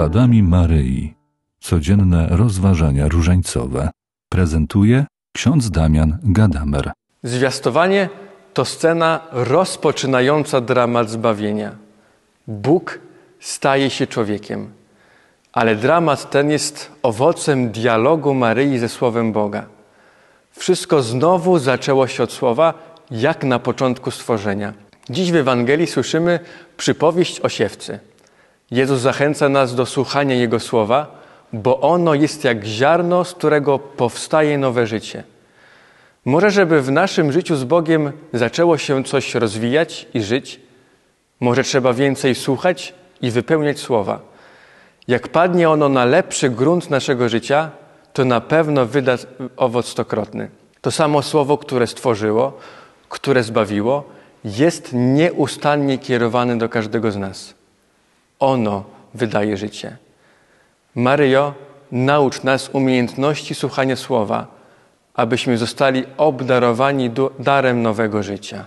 śladami Maryi. Codzienne rozważania różańcowe. Prezentuje ksiądz Damian Gadamer. Zwiastowanie to scena rozpoczynająca dramat zbawienia. Bóg staje się człowiekiem, ale dramat ten jest owocem dialogu Maryi ze Słowem Boga. Wszystko znowu zaczęło się od słowa, jak na początku stworzenia. Dziś w Ewangelii słyszymy przypowieść o siewcy. Jezus zachęca nas do słuchania Jego słowa, bo ono jest jak ziarno, z którego powstaje nowe życie. Może, żeby w naszym życiu z Bogiem zaczęło się coś rozwijać i żyć, może trzeba więcej słuchać i wypełniać słowa. Jak padnie ono na lepszy grunt naszego życia, to na pewno wyda owoc stokrotny. To samo słowo, które stworzyło, które zbawiło, jest nieustannie kierowane do każdego z nas. Ono wydaje życie. Maryjo, naucz nas umiejętności słuchania słowa, abyśmy zostali obdarowani darem nowego życia.